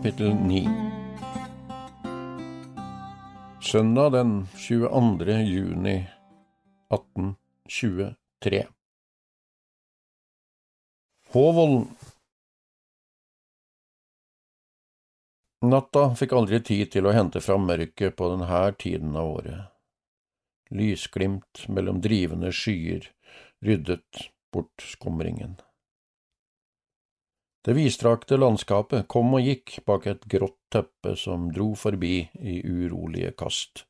Kapittel 9 Søndag den 22. juni 1823 Håvollen Natta fikk aldri tid til å hente fram mørket på denne tiden av året. Lysglimt mellom drivende skyer ryddet bort skumringen. Det vidstrakte landskapet kom og gikk bak et grått teppe som dro forbi i urolige kast.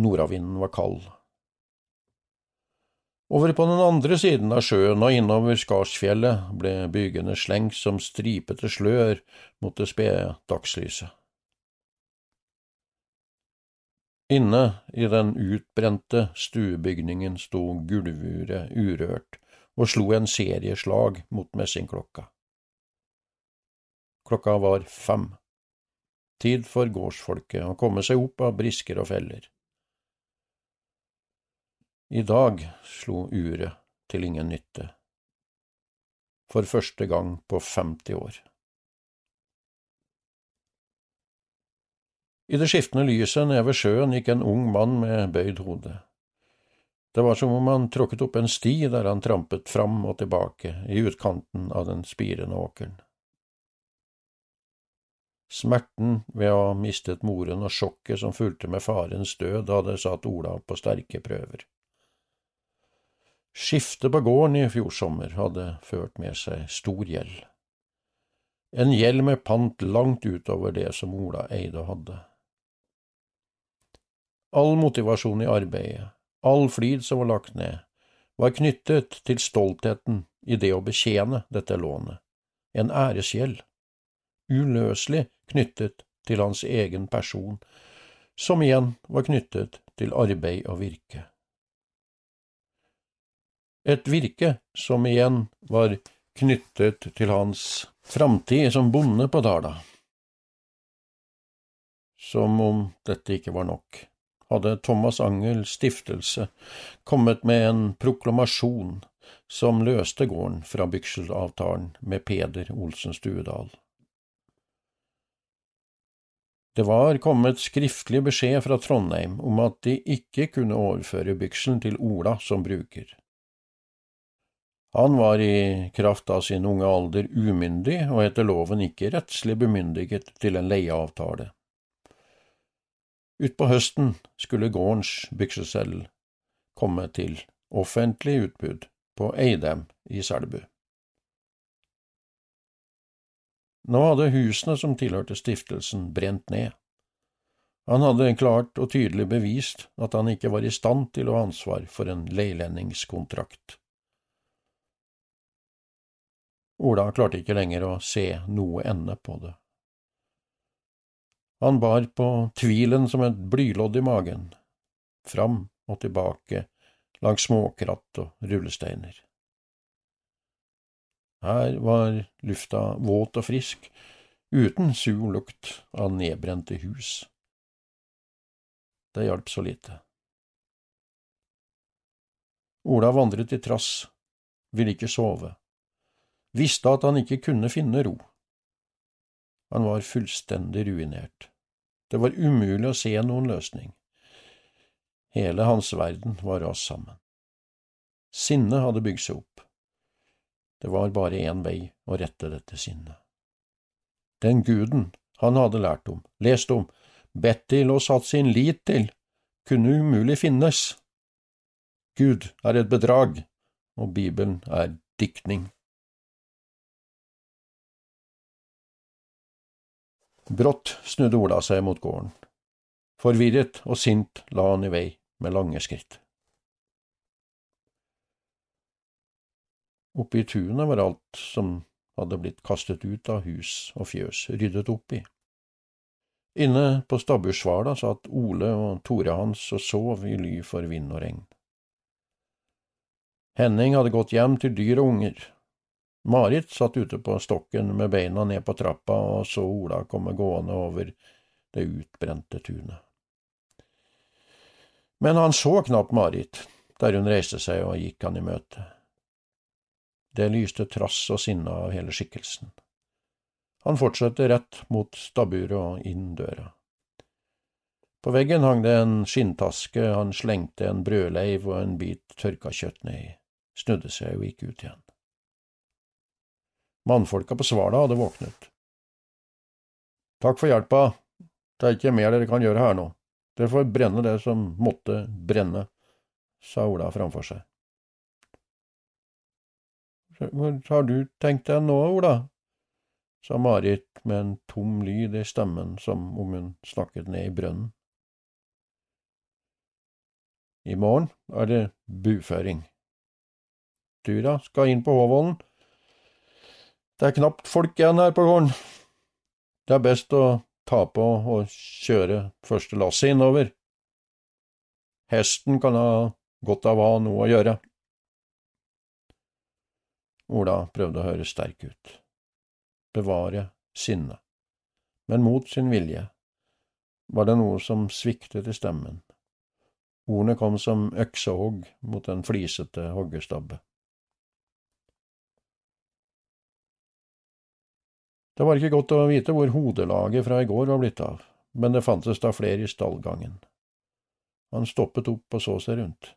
Nordavinden var kald. Over på den andre siden av sjøen og innover Skarsfjellet ble byggene slengt som stripete slør mot det spede dagslyset. Inne i den utbrente stuebygningen sto gulvuret urørt og slo en serie slag mot messingklokka. Klokka var fem. Tid for gårdsfolket å komme seg opp av brisker og feller. I dag slo uret til ingen nytte. For første gang på 50 år. I det skiftende lyset nede ved sjøen gikk en ung mann med bøyd hode. Det var som om han tråkket opp en sti der han trampet fram og tilbake i utkanten av den spirende åkeren. Smerten ved å ha mistet moren og sjokket som fulgte med farens død, hadde satt Ola på sterke prøver. Skiftet på gården i fjor sommer hadde ført med seg stor gjeld. En gjeld med pant langt utover det som Ola eide og hadde. All motivasjon i arbeidet, All flid som var lagt ned, var knyttet til stoltheten i det å betjene dette lånet, en æresgjeld, uløselig knyttet til hans egen person, som igjen var knyttet til arbeid og virke. Et virke som igjen var knyttet til hans framtid som bonde på Dala. Som om dette ikke var nok hadde Thomas Angel stiftelse kommet med en proklamasjon som løste gården fra bykselavtalen med Peder Olsen Stuedal. Det var kommet skriftlig beskjed fra Trondheim om at de ikke kunne overføre bykselen til Ola som bruker. Han var i kraft av sin unge alder umyndig og etter loven ikke rettslig bemyndiget til en leieavtale. Utpå høsten skulle gårdens bykseseddel komme til offentlig utbud på Eidem i Selbu. Nå hadde husene som tilhørte stiftelsen, brent ned. Han hadde klart og tydelig bevist at han ikke var i stand til å ha ansvar for en leilendingskontrakt. Ola klarte ikke lenger å se noe ende på det. Han bar på tvilen som et blylodd i magen, fram og tilbake langs småkratt og rullesteiner. Her var lufta våt og frisk, uten sur lukt av nedbrente hus. Det hjalp så lite. Ola vandret i trass, ville ikke sove, visste at han ikke kunne finne ro. Han var fullstendig ruinert. Det var umulig å se noen løsning. Hele hans verden var rast sammen. Sinnet hadde bygd seg opp. Det var bare én vei å rette dette sinnet. Den guden han hadde lært om, lest om, bedt til og satt sin lit til, kunne umulig finnes. Gud er et bedrag, og Bibelen er diktning. Brått snudde Ola seg mot gården. Forvirret og sint la han i vei med lange skritt. Oppe i tunet var alt som hadde blitt kastet ut av hus og fjøs, ryddet opp i. Inne på stabbursvala satt Ole og Tore hans og sov i ly for vind og regn. Henning hadde gått hjem til dyr og unger. Marit satt ute på stokken med beina ned på trappa og så Ola komme gående over det utbrente tunet. Men han så knapt Marit der hun reiste seg og gikk han i møte. Det lyste trass og sinne av hele skikkelsen. Han fortsatte rett mot stabburet og inn døra. På veggen hang det en skinntaske han slengte en brødleiv og en bit tørka kjøtt ned i, snudde seg og gikk ut igjen. Mannfolka på Svala hadde våknet. Takk for hjelpa, det er ikke mer dere kan gjøre her nå, dere får brenne det som måtte brenne, sa Ola framfor seg. Hvor har du tenkt deg nå, Ola? sa Marit med en tom lyd i stemmen som om hun snakket ned i brønnen. I morgen er det buføring. Du da, skal inn på Håvollen? Det er knapt folk igjen her på gården. Det er best å ta på og kjøre første lasset innover. Hesten kan ha godt av å ha noe å gjøre. Ola prøvde å høre sterk ut. Bevare sinnet. Men mot sin vilje var det noe som sviktet i stemmen. Ordene kom som øksehogg mot en flisete hoggestabbe. Det var ikke godt å vite hvor hodelaget fra i går var blitt av, men det fantes da flere i stallgangen. Han stoppet opp og så seg rundt.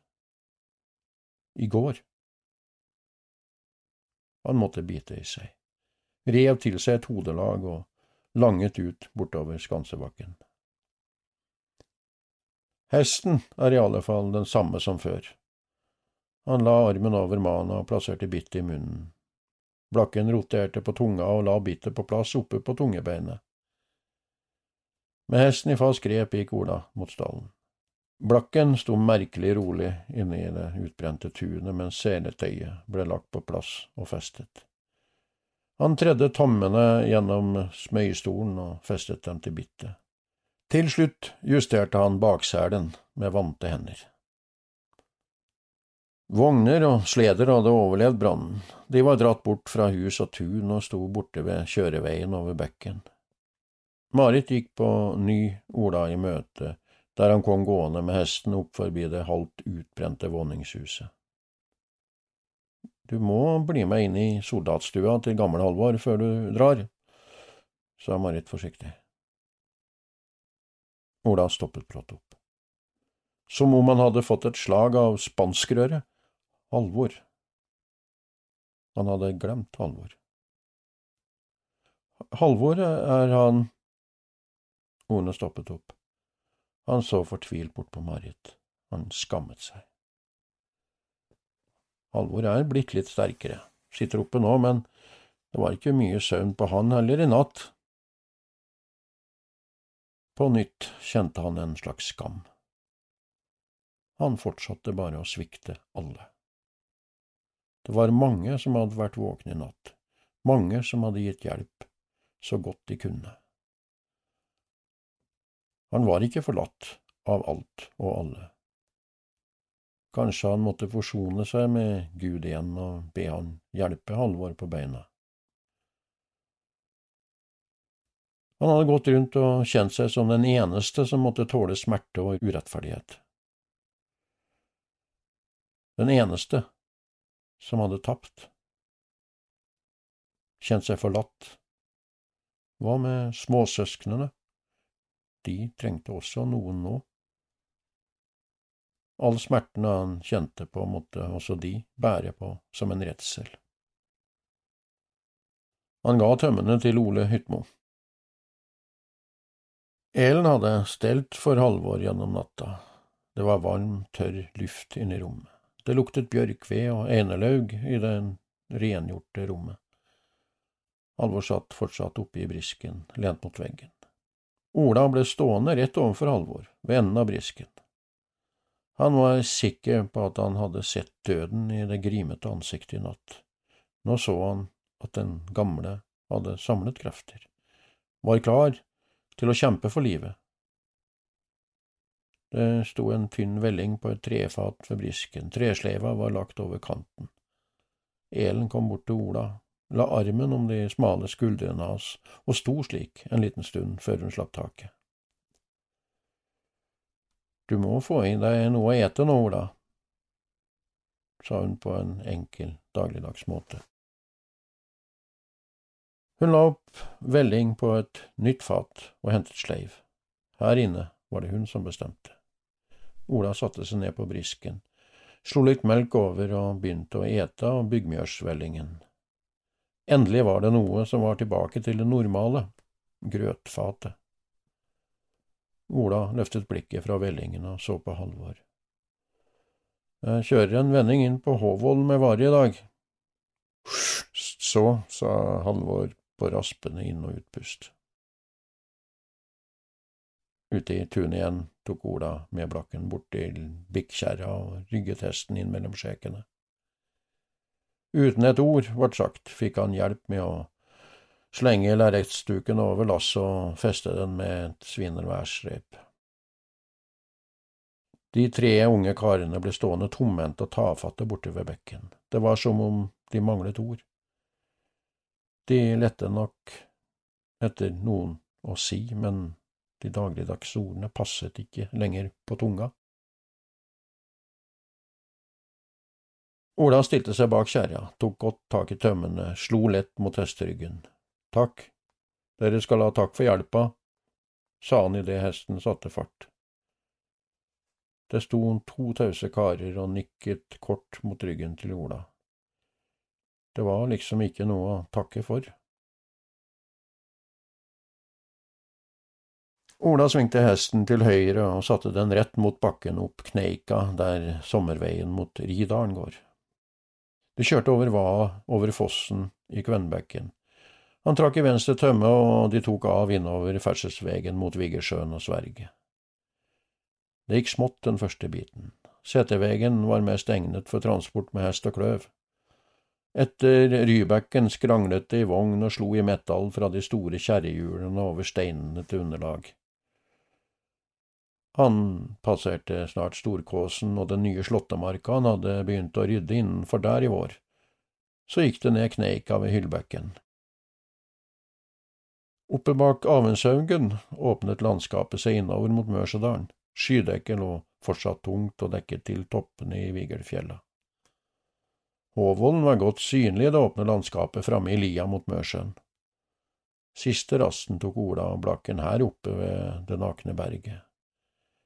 I går. Han måtte bite i seg, rev til seg et hodelag og langet ut bortover Skansebakken. Hesten er i alle fall den samme som før. Han la armen over mana og plasserte bittet i munnen. Blakken roterte på tunga og la bittet på plass oppe på tungebeinet. Med hesten i fast grep gikk Ola mot stallen. Blakken sto merkelig rolig inne i det utbrente tunet mens seletøyet ble lagt på plass og festet. Han tredde tommene gjennom smøystolen og festet dem til bittet. Til slutt justerte han bakselen med vante hender. Vogner og sleder hadde overlevd brannen, de var dratt bort fra hus og tun og sto borte ved kjøreveien over bekken. Marit gikk på ny Ola i møte der han kom gående med hesten opp forbi det halvt utbrente våningshuset. Du må bli med inn i soldatstua til gamle Halvor før du drar, sa Marit forsiktig. Ola stoppet brått opp. Som om han hadde fått et slag av spanskrøret. Halvor. Han hadde glemt Halvor. Halvor er han… Ordene stoppet opp. Han så fortvilt bort på Marit. Han skammet seg. Halvor er blitt litt sterkere, sitter oppe nå, men det var ikke mye søvn på han heller i natt. På nytt kjente han en slags skam. Han fortsatte bare å svikte alle. Det var mange som hadde vært våkne i natt, mange som hadde gitt hjelp, så godt de kunne. Han var ikke forlatt av alt og alle. Kanskje han måtte forsone seg med Gud igjen og be han hjelpe Halvor på beina. Han hadde gått rundt og kjent seg som den eneste som måtte tåle smerte og urettferdighet. Den eneste som hadde tapt. Kjent seg forlatt. Hva med småsøsknene? de trengte også noen nå. All smertene han kjente på, måtte også de bære på som en redsel. Han ga tømmene til Ole Hytmo. Elen hadde stelt for Halvor gjennom natta. Det var varm, tørr luft inne i rommet. Det luktet bjørkved og einelaug i det rengjorte rommet. Halvor satt fortsatt oppe i brisken, lent mot veggen. Ola ble stående rett overfor Halvor, ved enden av brisken. Han var sikker på at han hadde sett døden i det grimete ansiktet i natt, Nå så han at den gamle hadde samlet krefter, var klar til å kjempe for livet. Det sto en tynn velling på et trefat ved brisken, tresleiva var lagt over kanten. Elen kom bort til Ola, la armen om de smale skuldrene hans og sto slik en liten stund før hun slapp taket. Du må få i deg noe å ete nå, Ola, sa hun på en enkel, dagligdags måte. Hun la opp velling på et nytt fat og hentet sleiv. Her inne var det hun som bestemte. Ola satte seg ned på brisken, slo litt melk over og begynte å ete av byggmjørsvellingen. Endelig var det noe som var tilbake til det normale, grøtfatet. Ola løftet blikket fra vellingen og så på Halvor. Jeg kjører en vending inn på Håvoll med varer i dag. Så, sa Halvor på raspende inn- og utpust. Ute i tunet igjen tok Ola med blakken bort til bikkjerra og rygget hesten inn mellom skjekene. Uten et ord vart sagt fikk han hjelp med å slenge lerretsduken over lasset og feste den med et svinerværsrep. De tre unge karene ble stående tomhendte og tafatte borte ved bekken. Det var som om de manglet ord. De lette nok etter noen å si, men de dagligdagse ordene passet ikke lenger på tunga. Ola stilte seg bak kjerra, tok godt tak i tømmene, slo lett mot hesteryggen. Takk, dere skal ha takk for hjelpa, sa han idet hesten satte fart. Det sto to tause karer og nikket kort mot ryggen til Ola. Det var liksom ikke noe å takke for. Ola svingte hesten til høyre og satte den rett mot bakken opp Kneika, der sommerveien mot Ridalen går. De kjørte over Vaa, over fossen, i Kvennbekken. Han trakk i venstre tømme, og de tok av innover ferdselsvegen mot Viggersjøen og Sverige. Det gikk smått den første biten. Setevegen var mest egnet for transport med hest og kløv. Etter Rybekken skranglet det i vogn og slo i metall fra de store kjerrehjulene over steinene til underlag. Han passerte snart Storkåsen og den nye slåttemarka han hadde begynt å rydde innenfor der i vår. Så gikk det ned Kneika ved Hyllbekken. Oppe bak Avenshaugen åpnet landskapet seg innover mot Mørsedalen. Skydekket lå fortsatt tungt og dekket til toppene i Vigelfjella. Håvollen var godt synlig i det åpne landskapet framme i lia mot Mørsjøen. Siste rasten tok Ola og Blakken her oppe ved det nakne berget.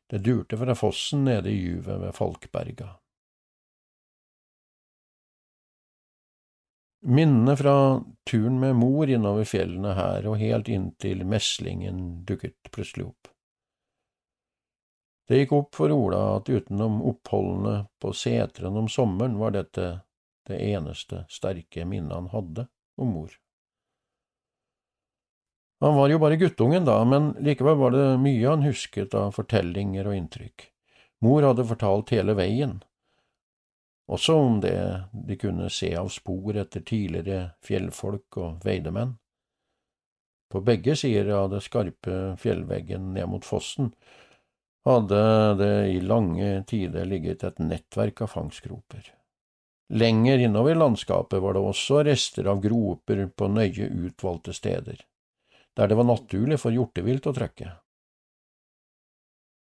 Det durte fra fossen nede i juvet ved Falkberga. Minnene fra turen med mor innover fjellene her og helt inntil meslingen dukket plutselig opp. Det gikk opp for Ola at utenom oppholdene på seteren om sommeren var dette det eneste sterke minnet han hadde om mor. Han var jo bare guttungen da, men likevel var det mye han husket av fortellinger og inntrykk. Mor hadde fortalt hele veien, også om det de kunne se av spor etter tidligere fjellfolk og veidemenn. På begge sider av det skarpe fjellveggen ned mot fossen hadde det i lange tider ligget et nettverk av fangstgroper. Lenger innover landskapet var det også rester av groper på nøye utvalgte steder der det var naturlig for hjortevilt å trekke.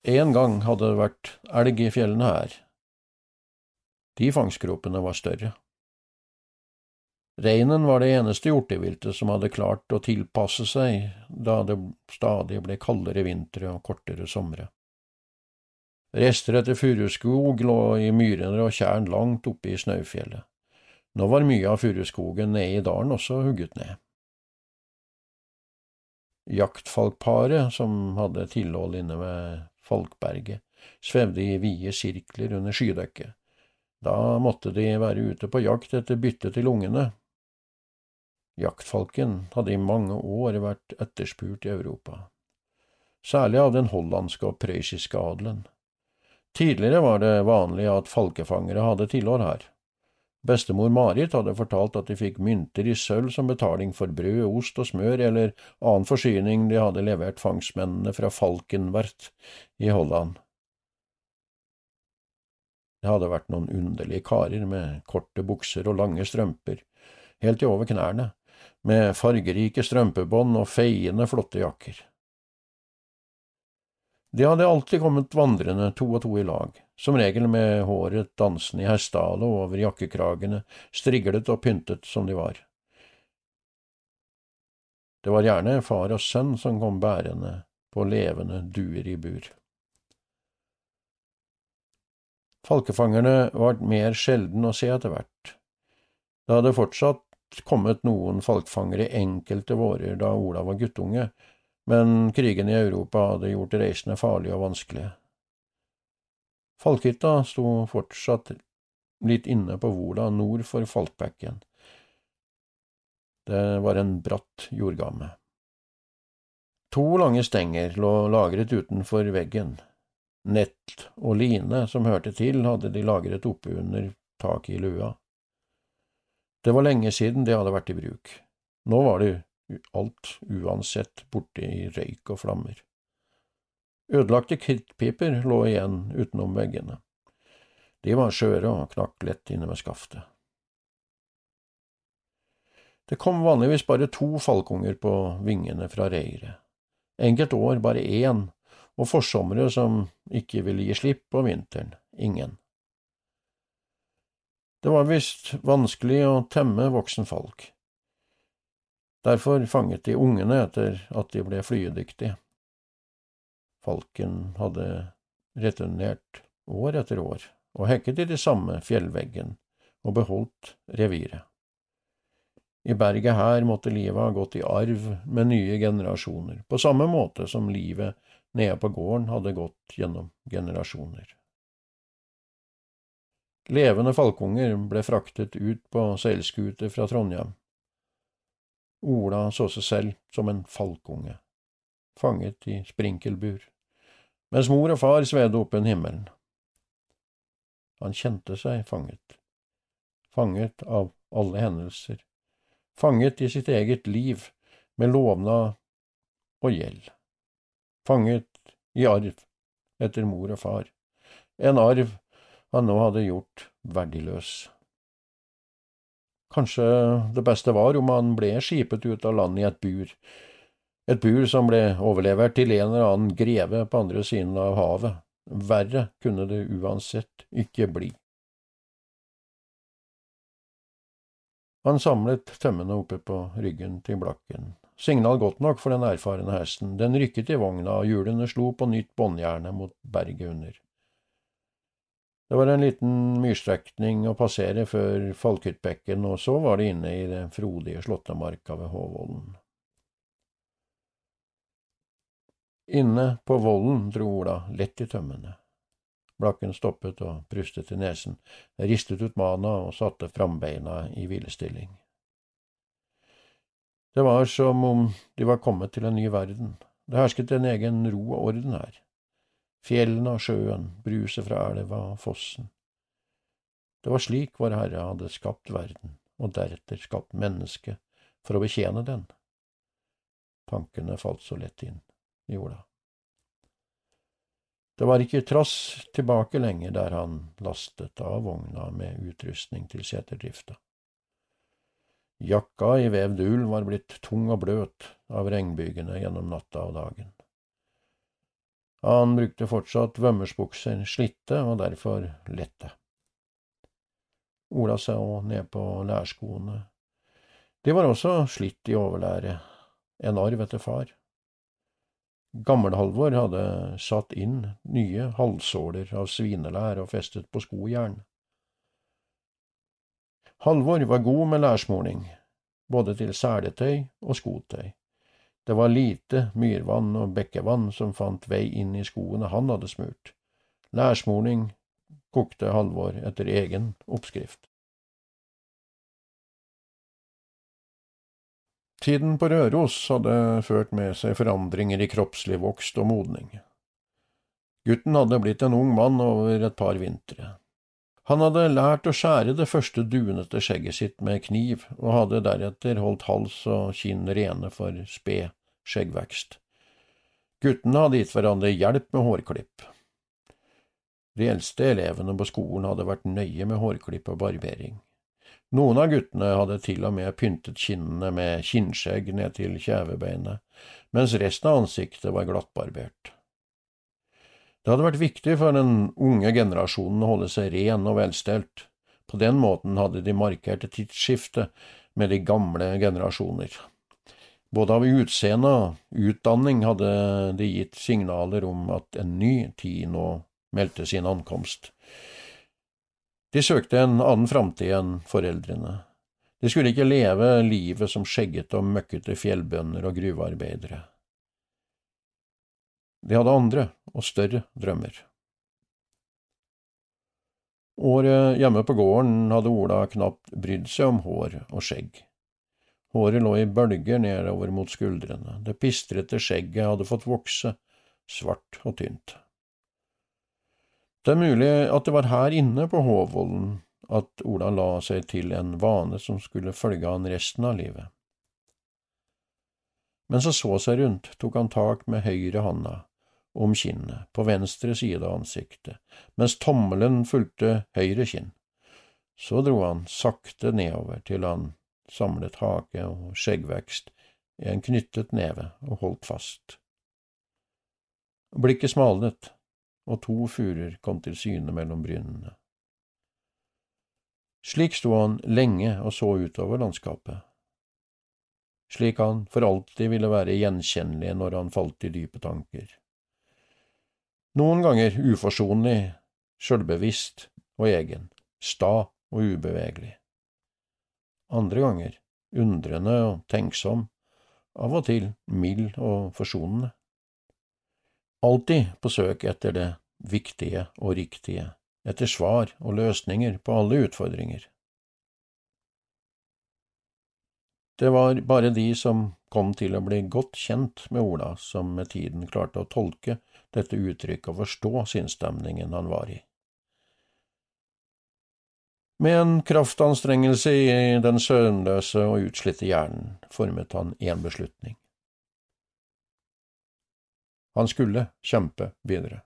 En gang hadde det vært elg i fjellene her. De fangstgropene var større. Reinen var det eneste hjorteviltet som hadde klart å tilpasse seg da det stadig ble kaldere vintre og kortere somre. Rester etter furuskog lå i myrer og tjern langt oppe i Snaufjellet. Nå var mye av furuskogen nede i dalen også hugget ned. Jaktfalkparet, som hadde tilhold inne ved Falkberget, svevde i vide sirkler under skydekket. Da måtte de være ute på jakt etter bytte til ungene. Jaktfalken hadde i mange år vært etterspurt i Europa, særlig av den hollandske og prøyssiske adelen. Tidligere var det vanlig at falkefangere hadde tilhold her. Bestemor Marit hadde fortalt at de fikk mynter i sølv som betaling for brød, ost og smør eller annen forsyning de hadde levert fangstmennene fra Falkenwert i Holland. Det hadde vært noen underlige karer med korte bukser og lange strømper, helt til over knærne, med fargerike strømpebånd og feiende flotte jakker. De hadde alltid kommet vandrende to og to i lag, som regel med håret dansende i hestehale over jakkekragene, striglet og pyntet som de var. Det var gjerne far og sønn som kom bærende på levende duer i bur. Falkefangerne var mer sjelden å se etter hvert. Det hadde fortsatt kommet noen falkfangere enkelte vårer da Ola var guttunge, men krigen i Europa hadde gjort reisene farlige og vanskelige. Falkhytta sto fortsatt litt inne på Vola nord for Falkbekken. Det var en bratt jordgamme. To lange stenger lå lagret utenfor veggen. Nett og line som hørte til, hadde de lagret oppe under taket i lua. Det var lenge siden det hadde vært i bruk. Nå var det alt uansett borte i røyk og flammer. Ødelagte krittpiper lå igjen utenom veggene. De var skjøre og knakk lett inne ved skaftet. Det kom vanligvis bare to falkunger på vingene fra reiret. Enkelt år bare én, og forsommere som ikke ville gi slipp på vinteren, ingen. Det var visst vanskelig å temme voksen falk. Derfor fanget de ungene etter at de ble flyedyktige. Falken hadde returnert år etter år og hekket i de samme fjellveggen og beholdt reviret. I berget her måtte livet ha gått i arv med nye generasjoner, på samme måte som livet nede på gården hadde gått gjennom generasjoner. Levende falkunger ble fraktet ut på seilskuter fra Trondheim Ola så seg selv som en falkunge, fanget i sprinkelbur, mens mor og far svevde opp en himmelen. Han kjente seg fanget, fanget av alle hendelser, fanget i sitt eget liv med lovnad og gjeld, fanget i arv etter mor og far, en arv han nå hadde gjort verdiløs. Kanskje det beste var om han ble skipet ut av landet i et bur, et bur som ble overlevert til en eller annen greve på andre siden av havet. Verre kunne det uansett ikke bli. Han samlet tømmene oppe på ryggen til Blakken. Signal godt nok for den erfarne hesten, den rykket i vogna, og hjulene slo på nytt båndjernet mot berget under. Det var en liten myrstrekning å passere før Falkhyttbekken, og så var det inne i den frodige slåttemarka ved Håvollen. Inne på vollen dro Ola lett i tømmene. Blakken stoppet og prustet i nesen, ristet ut mana og satte frambeina i hvilestilling. Det var som om de var kommet til en ny verden. Det hersket en egen ro og orden her fjellene og sjøen, bruset fra elva og fossen. Det var slik Vår Herre hadde skapt verden, og deretter skapt mennesket for å betjene den. Tankene falt så lett inn i jorda. Det var ikke trass tilbake lenger der han lastet av vogna med utrustning til seterdrifta. Jakka i vevd ull var blitt tung og bløt av regnbygene gjennom natta og dagen. Han brukte fortsatt vømmersbukser, slitte og derfor lette. Ola så ned på lærskoene. De var også slitt i overlære, en arv etter far. Gammel-Halvor hadde satt inn nye halvsåler av svinelær og festet på skojern. Halvor var god med lærsmoling, både til seletøy og skotøy. Det var lite myrvann og bekkevann som fant vei inn i skoene han hadde smurt. Lærsmorning kokte Halvor etter egen oppskrift. Tiden på Røros hadde ført med seg forandringer i kroppslig vokst og modning. Gutten hadde blitt en ung mann over et par vintre. Han hadde lært å skjære det første dunete skjegget sitt med kniv, og hadde deretter holdt hals og kinn rene for sped skjeggvekst. Guttene hadde gitt hverandre hjelp med hårklipp. De eldste elevene på skolen hadde vært nøye med hårklipp og barbering. Noen av guttene hadde til og med pyntet kinnene med kinnskjegg ned til kjevebeinet, mens resten av ansiktet var glattbarbert. Det hadde vært viktig for den unge generasjonen å holde seg ren og velstelt. På den måten hadde de markert et tidsskifte med de gamle generasjoner. Både av utseende og utdanning hadde de gitt signaler om at en ny tid nå meldte sin ankomst. De søkte en annen framtid enn foreldrene. De skulle ikke leve livet som skjeggete og møkkete fjellbønder og gruvearbeidere. De hadde andre og større drømmer. Året hjemme på gården hadde Ola knapt brydd seg om hår og skjegg. Håret lå i bølger nedover mot skuldrene, det pistrete skjegget hadde fått vokse, svart og tynt. Det er mulig at det var her inne på Håvollen at Ola la seg til en vane som skulle følge han resten av livet. Mens han så seg rundt, tok han tak med høyre handa om kinnet, på venstre side av ansiktet, mens tommelen fulgte høyre kinn. Så dro han sakte nedover til han samlet hake og skjeggvekst i en knyttet neve og holdt fast. Blikket smalnet, og to furer kom til syne mellom brynene. Slik sto han lenge og så utover landskapet, slik han for alltid ville være gjenkjennelig når han falt i dype tanker noen ganger uforsonlig, sjølbevisst og egen, sta og ubevegelig. Andre ganger undrende og tenksom, av og til mild og forsonende. Alltid på søk etter det viktige og riktige, etter svar og løsninger på alle utfordringer. Det var bare de som kom til å bli godt kjent med Ola, som med tiden klarte å tolke dette uttrykket og forstå sinnsstemningen han var i. Med en kraftanstrengelse i den søvnløse og utslitte hjernen formet han én beslutning. Han skulle kjempe videre.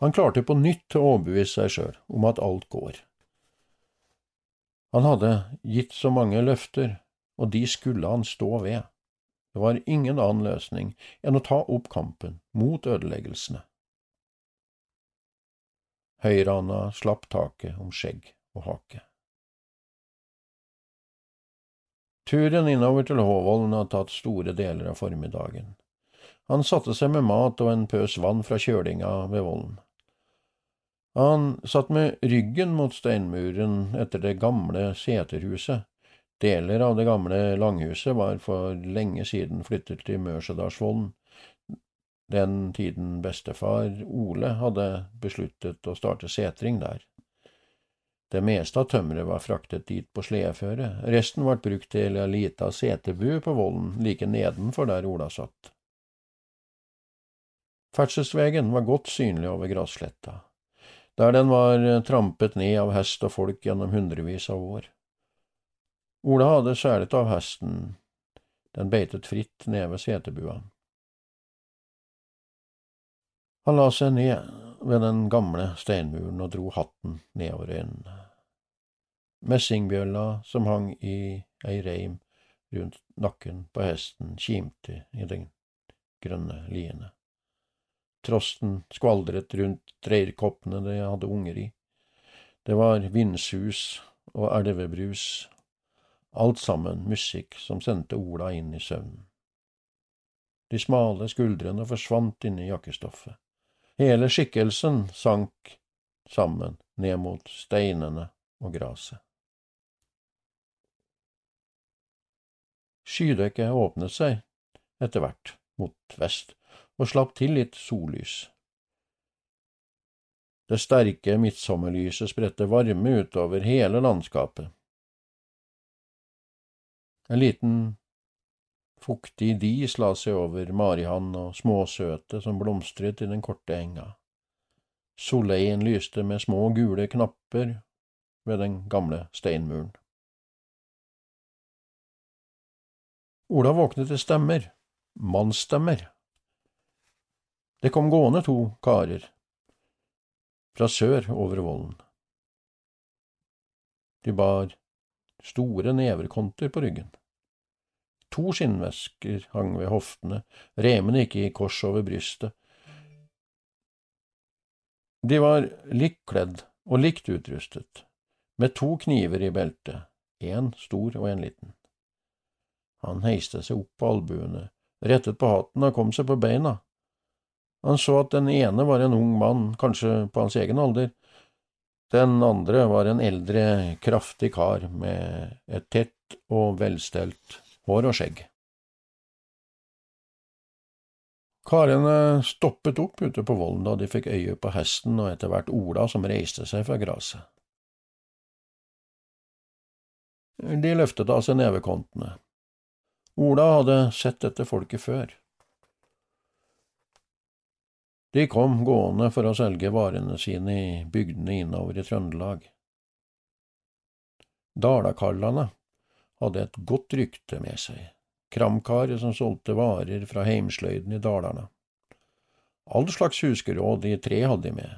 Han klarte på nytt å overbevise seg sjøl om at alt går. Han hadde gitt så mange løfter, og de skulle han stå ved. Det var ingen annen løsning enn å ta opp kampen mot ødeleggelsene. Høyrehånda slapp taket om skjegg og hake. Turen innover til Håvollen hadde tatt store deler av formiddagen. Han satte seg med mat og en pøs vann fra kjølinga ved vollen. Han satt med ryggen mot steinmuren etter det gamle seterhuset. Deler av det gamle langhuset var for lenge siden flyttet til Mørsedalsvollen, den tiden bestefar Ole hadde besluttet å starte setring der. Det meste av tømmeret var fraktet dit på sledeføre, resten ble brukt til ei lita setebu på vollen like nedenfor der Ola satt. Ferdselsvegen var godt synlig over grassletta der den var trampet ned av hest og folk gjennom hundrevis av år. Ola hadde skjæret av hesten, den beitet fritt ned ved setebua. Han la seg ned ved den gamle steinmuren og dro hatten nedover øynene. Messingbjølla som hang i ei reim rundt nakken på hesten, kimte i den grønne liene. Trosten skvaldret rundt reirkoppene de hadde unger i. Det var vindsus og elvebrus, alt sammen musikk som sendte Ola inn i søvnen. De smale skuldrene forsvant inn i jakkestoffet. Hele skikkelsen sank sammen ned mot steinene og graset. Skydekket åpnet seg etter hvert mot vest, og slapp til litt sollys. Det sterke midtsommerlyset spredte varme utover hele landskapet. En liten fuktig dis la seg over Marihann og småsøtet som blomstret i den korte enga. Soleien lyste med små gule knapper ved den gamle steinmuren. Ola våknet til stemmer, mannsstemmer. Det kom gående to karer, fra sør over vollen. De bar store neverkonter på ryggen. To skinnvesker hang ved hoftene, remene gikk i kors over brystet. De var likt kledd og likt utrustet, med to kniver i beltet, én stor og en liten. Han heiste seg opp på albuene, rettet på hatten og kom seg på beina. Han så at den ene var en ung mann, kanskje på hans egen alder, den andre var en eldre, kraftig kar med et tett og velstelt hår og skjegg. Karene stoppet opp ute på vollen da de fikk øye på hesten og etter hvert Ola som reiste seg fra gresset. De løftet av seg nevekontene. Ola hadde sett dette folket før. De kom gående for å selge varene sine i bygdene innover i Trøndelag. Dalakallane hadde et godt rykte med seg, kramkaret som solgte varer fra heimsløyden i Dalarna. All slags huskeråd i tre hadde de med.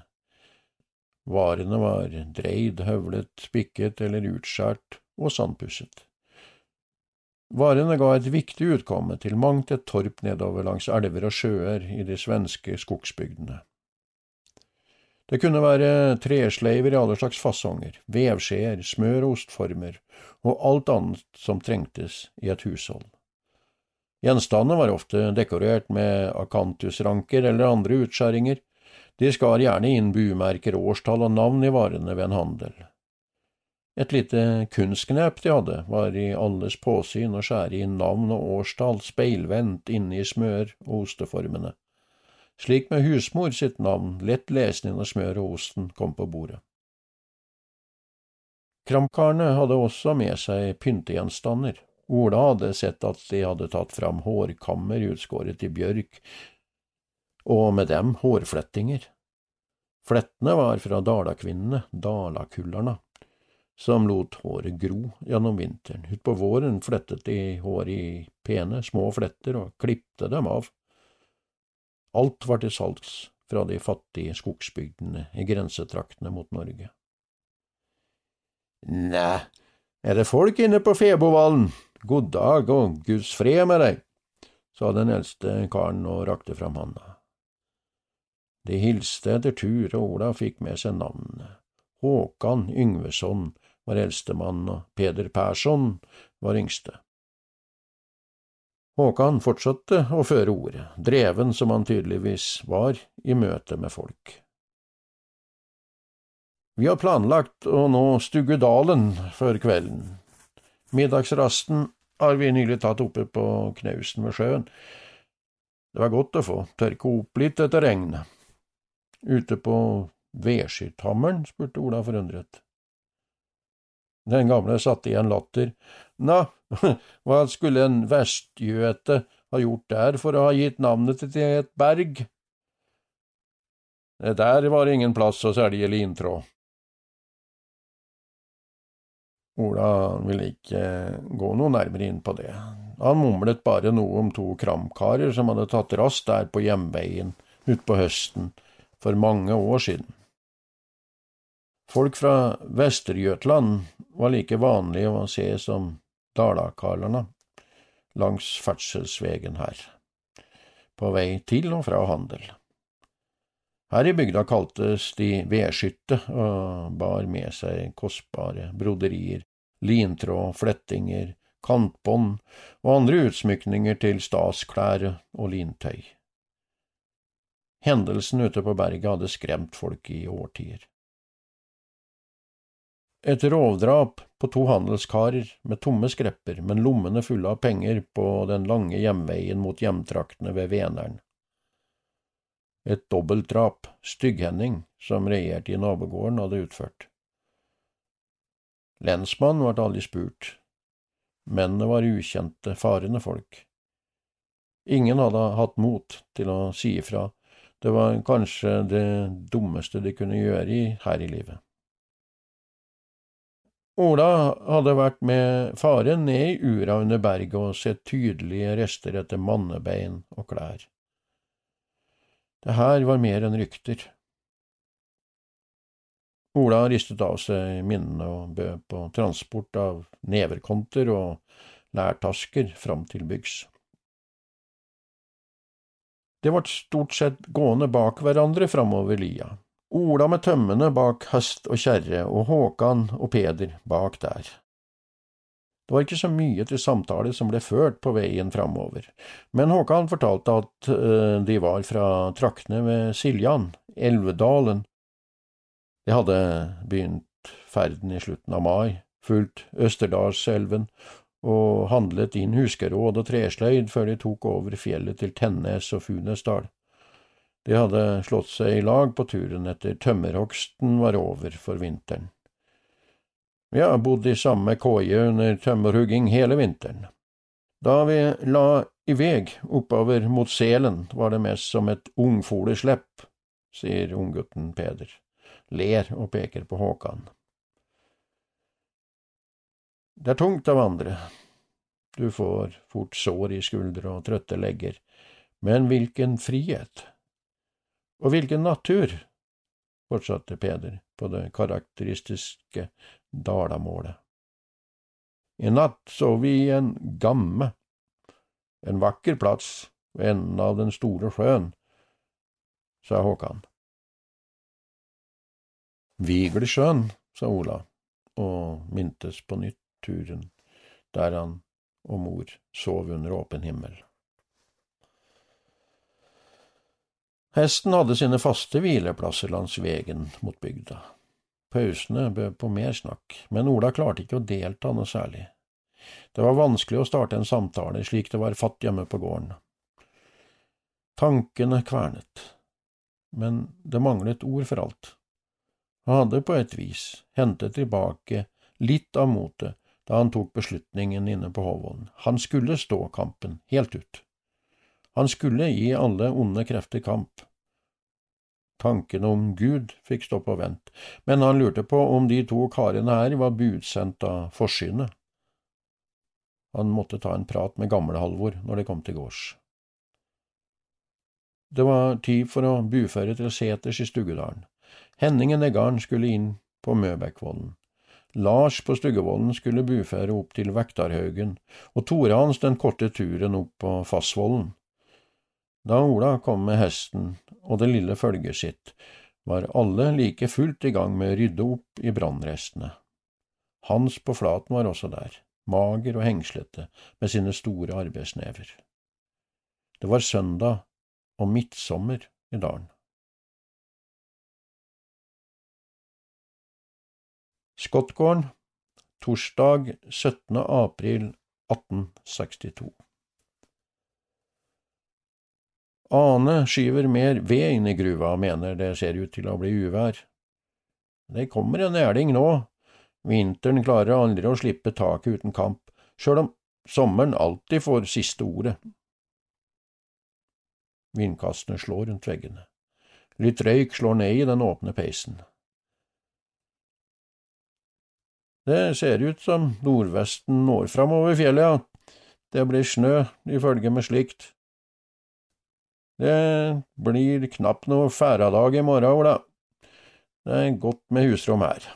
Varene var dreid, høvlet, spikket eller utskjært og sandpusset. Varene ga et viktig utkomme til mangt et torp nedover langs elver og sjøer i de svenske skogsbygdene. Det kunne være tresleiver i alle slags fasonger, vevskjeer, smør og ostformer og alt annet som trengtes i et hushold. Gjenstandene var ofte dekorert med akantusranker eller andre utskjæringer, de skar gjerne inn bumerker, årstall og navn i varene ved en handel. Et lite kunstknep de hadde, var i alles påsyn å skjære inn navn og årstall speilvendt inne i smør- og osteformene, slik med husmor sitt navn lett lesende når smøret og osten kom på bordet. Kramkarene hadde også med seg pyntegjenstander. Ola hadde sett at de hadde tatt fram hårkammer utskåret i bjørk, og med dem hårflettinger. Flettene var fra dalakvinnene, dalakullerne, som lot håret gro gjennom vinteren. Utpå våren flettet de håret i pene, små fletter og klipte dem av. Alt var til salgs fra de fattige skogsbygdene i grensetraktene mot Norge. Næ, er det folk inne på Febovallen? God dag og Guds fred med deg, sa den eldste karen og rakte fram handa. De hilste etter tur, og Ola fikk med seg navnene. Håkan Yngveson var eldstemann, og Peder Persson var yngste. Håkan fortsatte å føre ordet, dreven som han tydeligvis var i møte med folk. Vi har planlagt å nå Stugudalen før kvelden. Middagsrasten har vi nylig tatt oppe på knausen ved sjøen. Det var godt å få tørke opp litt etter regnet. Ute på Vedskytthammeren? spurte Ola forundret. Den gamle satte igjen latter. Nå, hva skulle en vestgjøte ha gjort der for å ha gitt navnet til et berg? Der var det ingen plass å selge lintråd. Ola ville ikke gå noe nærmere inn på det. Han mumlet bare noe om to kramkarer som hadde tatt rast der på hjemveien utpå høsten for mange år siden. Folk fra Vestergötland var like vanlige å se som dalakarlarna langs ferdselsvegen her, på vei til og fra handel. Her i bygda kaltes de vedskytte og bar med seg kostbare broderier, lintråd, flettinger, kantbånd og andre utsmykninger til stasklær og lintøy. Hendelsen ute på berget hadde skremt folk i årtier. Et rovdrap på to handelskarer med tomme skrepper, men lommene fulle av penger på den lange hjemveien mot hjemtraktene ved Veneren. Et dobbeltdrap Stygg-Henning, som regjerte i nabogården, hadde utført. Lensmannen ble aldri spurt. Mennene var ukjente, farende folk. Ingen hadde hatt mot til å si ifra Det var kanskje det dummeste de kunne gjøre her i livet. Ola hadde vært med faren ned i ura under berget og sett tydelige rester etter mannebein og klær. Det her var mer enn rykter. Ola ristet av seg minnene og bød på transport av neverkonter og lærtasker fram til byggs. Det ble stort sett gående bak hverandre framover lia, Ola med tømmene bak hest og kjerre og Håkan og Peder bak der. Det var ikke så mye til samtale som ble ført på veien framover, men Håkan fortalte at uh, de var fra traktene ved Siljan, Elvedalen. De hadde begynt ferden i slutten av mai, fulgt Østerdalselven og handlet inn huskeråd og tresløyd før de tok over fjellet til Tennes og Funesdal. De hadde slått seg i lag på turen etter tømmerhogsten var over for vinteren. Vi har bodd i samme koie under tømmerhugging hele vinteren. Da vi la i veg oppover mot selen, var det mest som et ungfoleslepp, sier unggutten Peder, ler og peker på Håkan. Det er tungt av andre, du får fort sår i skuldre og trøtte legger, men hvilken frihet! Og hvilken natur, fortsatte Peder på det karakteristiske dalamålet. I natt så vi i en gamme, en vakker plass ved enden av den store sjøen, sa Håkan. Viglesjøen, sa Ola, og mintes på nytt turen der han og mor sov under åpen himmel. Hesten hadde sine faste hvileplasser langs vegen mot bygda. Pausene bød på mer snakk, men Ola klarte ikke å delta noe særlig. Det var vanskelig å starte en samtale slik det var fatt hjemme på gården. Tankene kvernet, men det manglet ord for alt. Han hadde på et vis hentet tilbake litt av motet da han tok beslutningen inne på Håvollen. Han skulle stå kampen helt ut. Han skulle gi alle onde krefter kamp. Tanken om Gud fikk stå på vent, men han lurte på om de to karene her var budsendt av forsynet. Han måtte ta en prat med Gamle-Halvor når de kom til gårds. Det var tid for å buføre til seters i Stuggedalen. Henningen Eggarn skulle inn på Møbekkvollen. Lars på Stuggevollen skulle buføre opp til Vektarhaugen, og Tore hans den korte turen opp på Fassvollen. Da Ola kom med hesten og det lille følget sitt, var alle like fullt i gang med å rydde opp i brannrestene. Hans på Flaten var også der, mager og hengslete med sine store arbeidsnever. Det var søndag og midtsommer i dalen. Skottgården, torsdag 17. april 1862. Ane skyver mer ved inn i gruva og mener det ser ut til å bli uvær. Det kommer en næling nå. Vinteren klarer aldri å slippe taket uten kamp, sjøl om sommeren alltid får siste ordet. Vindkastene slår rundt veggene. Litt røyk slår ned i den åpne peisen. Det ser ut som nordvesten når fram over fjellet, ja. Det blir snø, ifølge med slikt. Det blir knapt noe færadag i morgen, Ola. Det er godt med husrom her.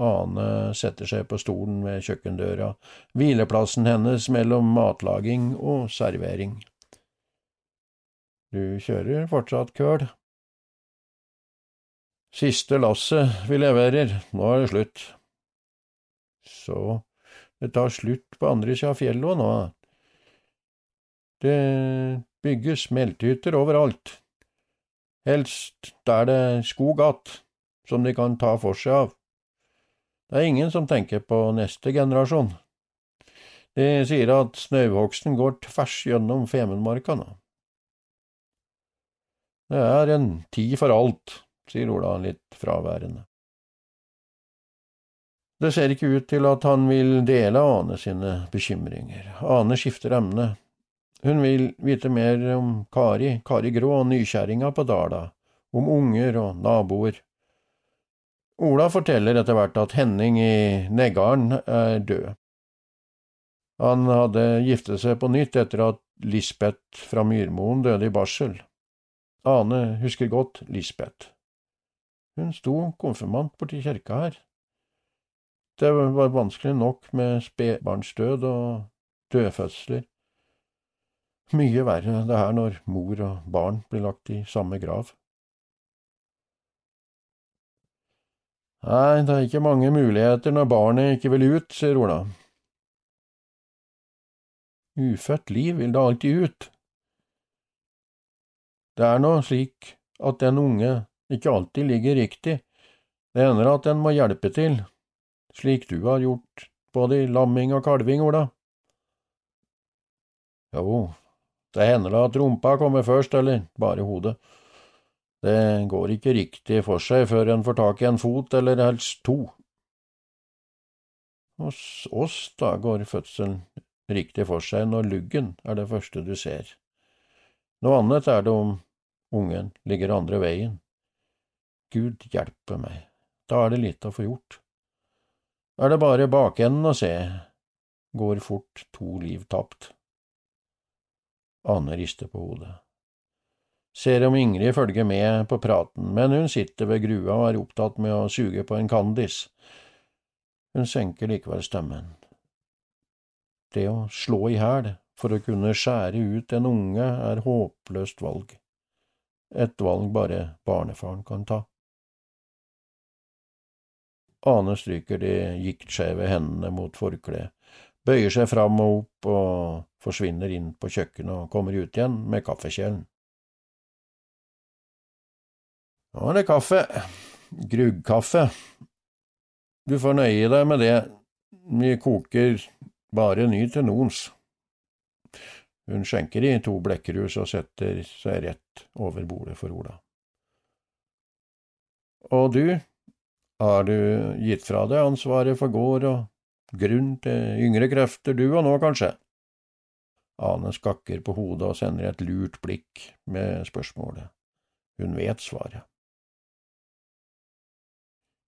Ane setter seg på stolen ved kjøkkendøra, hvileplassen hennes mellom matlaging og servering. Du kjører fortsatt køl? Siste lasset vi leverer, nå er det slutt. Så det tar slutt på andre sida av fjellet nå. Det bygges smeltehytter overalt, helst der det er skog att, som de kan ta for seg av. Det er ingen som tenker på neste generasjon. De sier at snauhogsten går tvers gjennom Femundmarka nå. Det er en tid for alt, sier Ola litt fraværende. Det ser ikke ut til at han vil dele Ane sine bekymringer. Ane skifter emne, Hun vil vite mer om Kari, Kari Grå, og nykjerringa på Dala, om unger og naboer. Ola forteller etter hvert at Henning i Neggarden er død. Han hadde giftet seg på nytt etter at Lisbeth fra Myrmoen døde i barsel. Ane husker godt Lisbeth. Hun sto konfirmant borti kjerka her. Det var vanskelig nok med spedbarnsdød og dødfødsler. Mye verre det her når mor og barn blir lagt i samme grav. Nei, det er ikke mange muligheter når barnet ikke vil ut, sier Ola. Ufødt liv vil da alltid ut. Det er nå slik at den unge ikke alltid ligger riktig, det hender at en må hjelpe til, slik du har gjort både i lamming og kalving, Ola. Jo, det hender da at rumpa kommer først, eller bare hodet. Det går ikke riktig for seg før en får tak i en fot, eller helst to. Hos oss, da, går fødselen riktig for seg når luggen er det første du ser. Noe annet er det om ungen ligger andre veien. Gud hjelpe meg, da er det lite å få gjort. Er det bare bakenden å se, går fort to liv tapt. Ane rister på hodet ser om Ingrid følger med på praten, men hun sitter ved grua og er opptatt med å suge på en Candis. Hun senker likevel stemmen. Det å slå i hæl for å kunne skjære ut en unge er håpløst valg, et valg bare barnefaren kan ta. Ane stryker de giktskjeve hendene mot forkleet, bøyer seg fram og opp og forsvinner inn på kjøkkenet og kommer ut igjen med kaffekjelen. Nå er det kaffe. Gruggkaffe. Du får nøye deg med det, vi koker bare ny til nons. Hun skjenker i to blekkerhus og setter seg rett over bordet for Ola. Og du, har du gitt fra deg ansvaret for gård og grunn til yngre krefter, du og nå, kanskje? Ane skakker på hodet og sender et lurt blikk med spørsmålet. Hun vet svaret.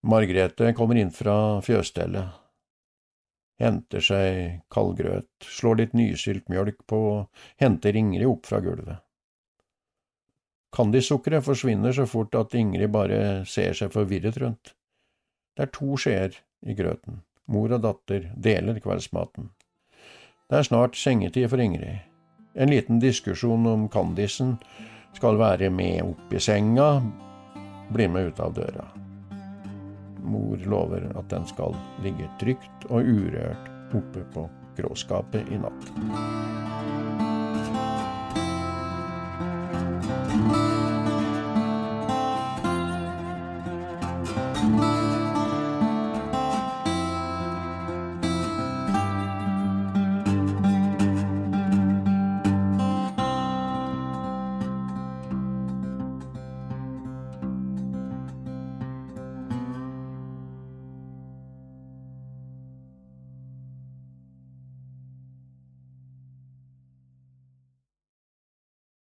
Margrethe kommer inn fra fjøsstellet, henter seg kaldgrøt, slår litt nysylt mjølk på og henter Ingrid opp fra gulvet. Candysukkeret forsvinner så fort at Ingrid bare ser seg forvirret rundt. Det er to skjeer i grøten, mor og datter deler kveldsmaten. Det er snart sengetid for Ingrid. En liten diskusjon om Candisen skal være med opp i senga, blir med ut av døra. Mor lover at den skal ligge trygt og urørt oppe på gråskapet i natt.